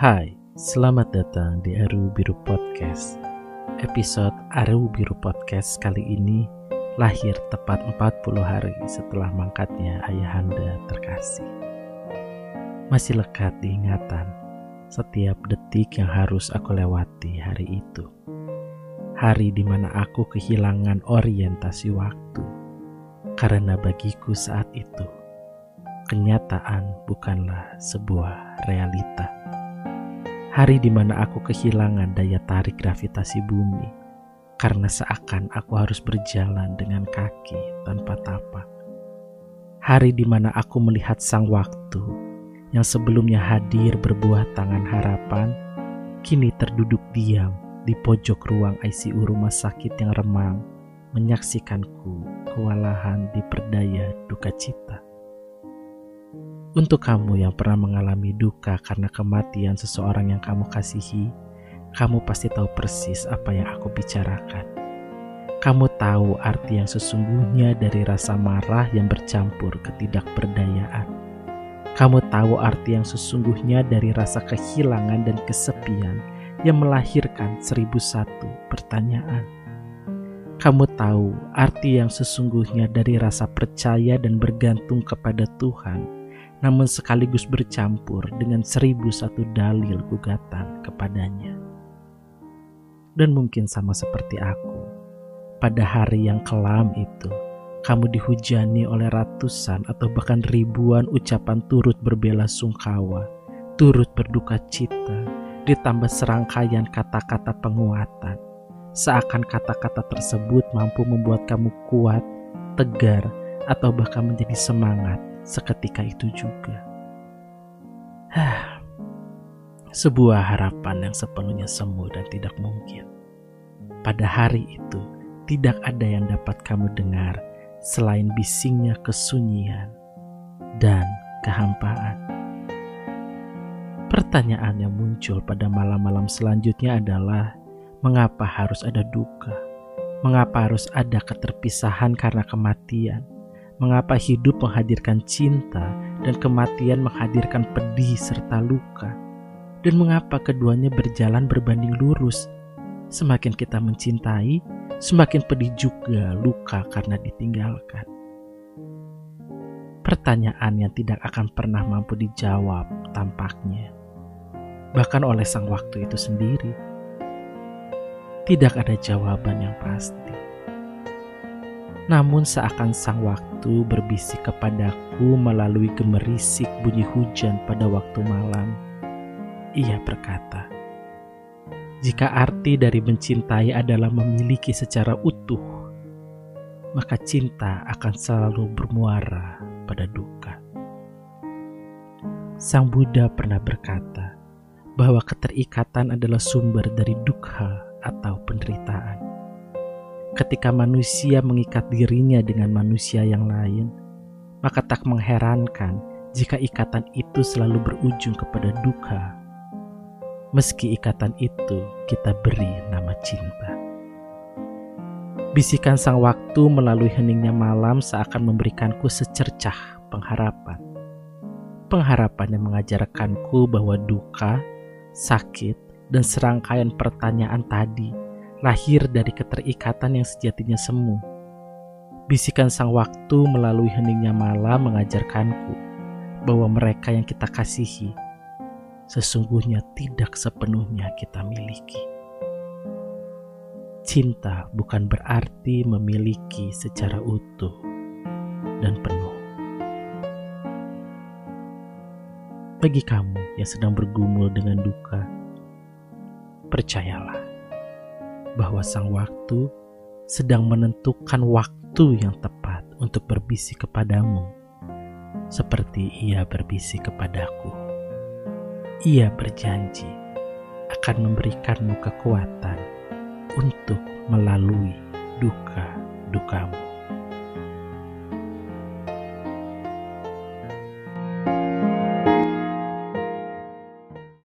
Hai, selamat datang di Aru Biru Podcast. Episode Aru Biru Podcast kali ini lahir tepat 40 hari setelah mangkatnya ayahanda terkasih. Masih lekat diingatan setiap detik yang harus aku lewati hari itu. Hari di mana aku kehilangan orientasi waktu. Karena bagiku saat itu, kenyataan bukanlah sebuah realita Hari di mana aku kehilangan daya tarik gravitasi bumi karena seakan aku harus berjalan dengan kaki tanpa tapak. Hari di mana aku melihat sang waktu yang sebelumnya hadir berbuah tangan harapan, kini terduduk diam di pojok ruang ICU rumah sakit yang remang, menyaksikanku kewalahan diperdaya duka cita. Untuk kamu yang pernah mengalami duka karena kematian seseorang yang kamu kasihi, kamu pasti tahu persis apa yang aku bicarakan. Kamu tahu arti yang sesungguhnya dari rasa marah yang bercampur ketidakberdayaan. Kamu tahu arti yang sesungguhnya dari rasa kehilangan dan kesepian yang melahirkan seribu satu pertanyaan. Kamu tahu arti yang sesungguhnya dari rasa percaya dan bergantung kepada Tuhan namun sekaligus bercampur dengan seribu satu dalil gugatan kepadanya. Dan mungkin sama seperti aku, pada hari yang kelam itu, kamu dihujani oleh ratusan atau bahkan ribuan ucapan turut berbela sungkawa, turut berduka cita, ditambah serangkaian kata-kata penguatan. Seakan kata-kata tersebut mampu membuat kamu kuat, tegar, atau bahkan menjadi semangat seketika itu juga. Sebuah harapan yang sepenuhnya semu dan tidak mungkin. Pada hari itu, tidak ada yang dapat kamu dengar selain bisingnya kesunyian dan kehampaan. Pertanyaan yang muncul pada malam-malam selanjutnya adalah mengapa harus ada duka? Mengapa harus ada keterpisahan karena kematian? Mengapa hidup menghadirkan cinta dan kematian menghadirkan pedih serta luka, dan mengapa keduanya berjalan berbanding lurus. Semakin kita mencintai, semakin pedih juga luka karena ditinggalkan. Pertanyaan yang tidak akan pernah mampu dijawab tampaknya, bahkan oleh sang waktu itu sendiri. Tidak ada jawaban yang pasti namun seakan sang waktu berbisik kepadaku melalui gemerisik bunyi hujan pada waktu malam. Ia berkata, "Jika arti dari mencintai adalah memiliki secara utuh, maka cinta akan selalu bermuara pada duka." Sang Buddha pernah berkata bahwa keterikatan adalah sumber dari dukkha atau penderitaan ketika manusia mengikat dirinya dengan manusia yang lain, maka tak mengherankan jika ikatan itu selalu berujung kepada duka. Meski ikatan itu kita beri nama cinta. Bisikan sang waktu melalui heningnya malam seakan memberikanku secercah pengharapan. Pengharapan yang mengajarkanku bahwa duka, sakit, dan serangkaian pertanyaan tadi lahir dari keterikatan yang sejatinya semu. Bisikan sang waktu melalui heningnya malam mengajarkanku bahwa mereka yang kita kasihi sesungguhnya tidak sepenuhnya kita miliki. Cinta bukan berarti memiliki secara utuh dan penuh. Bagi kamu yang sedang bergumul dengan duka, percayalah bahwa sang waktu sedang menentukan waktu yang tepat untuk berbisik kepadamu, seperti ia berbisik kepadaku. Ia berjanji akan memberikanmu kekuatan untuk melalui duka-dukamu.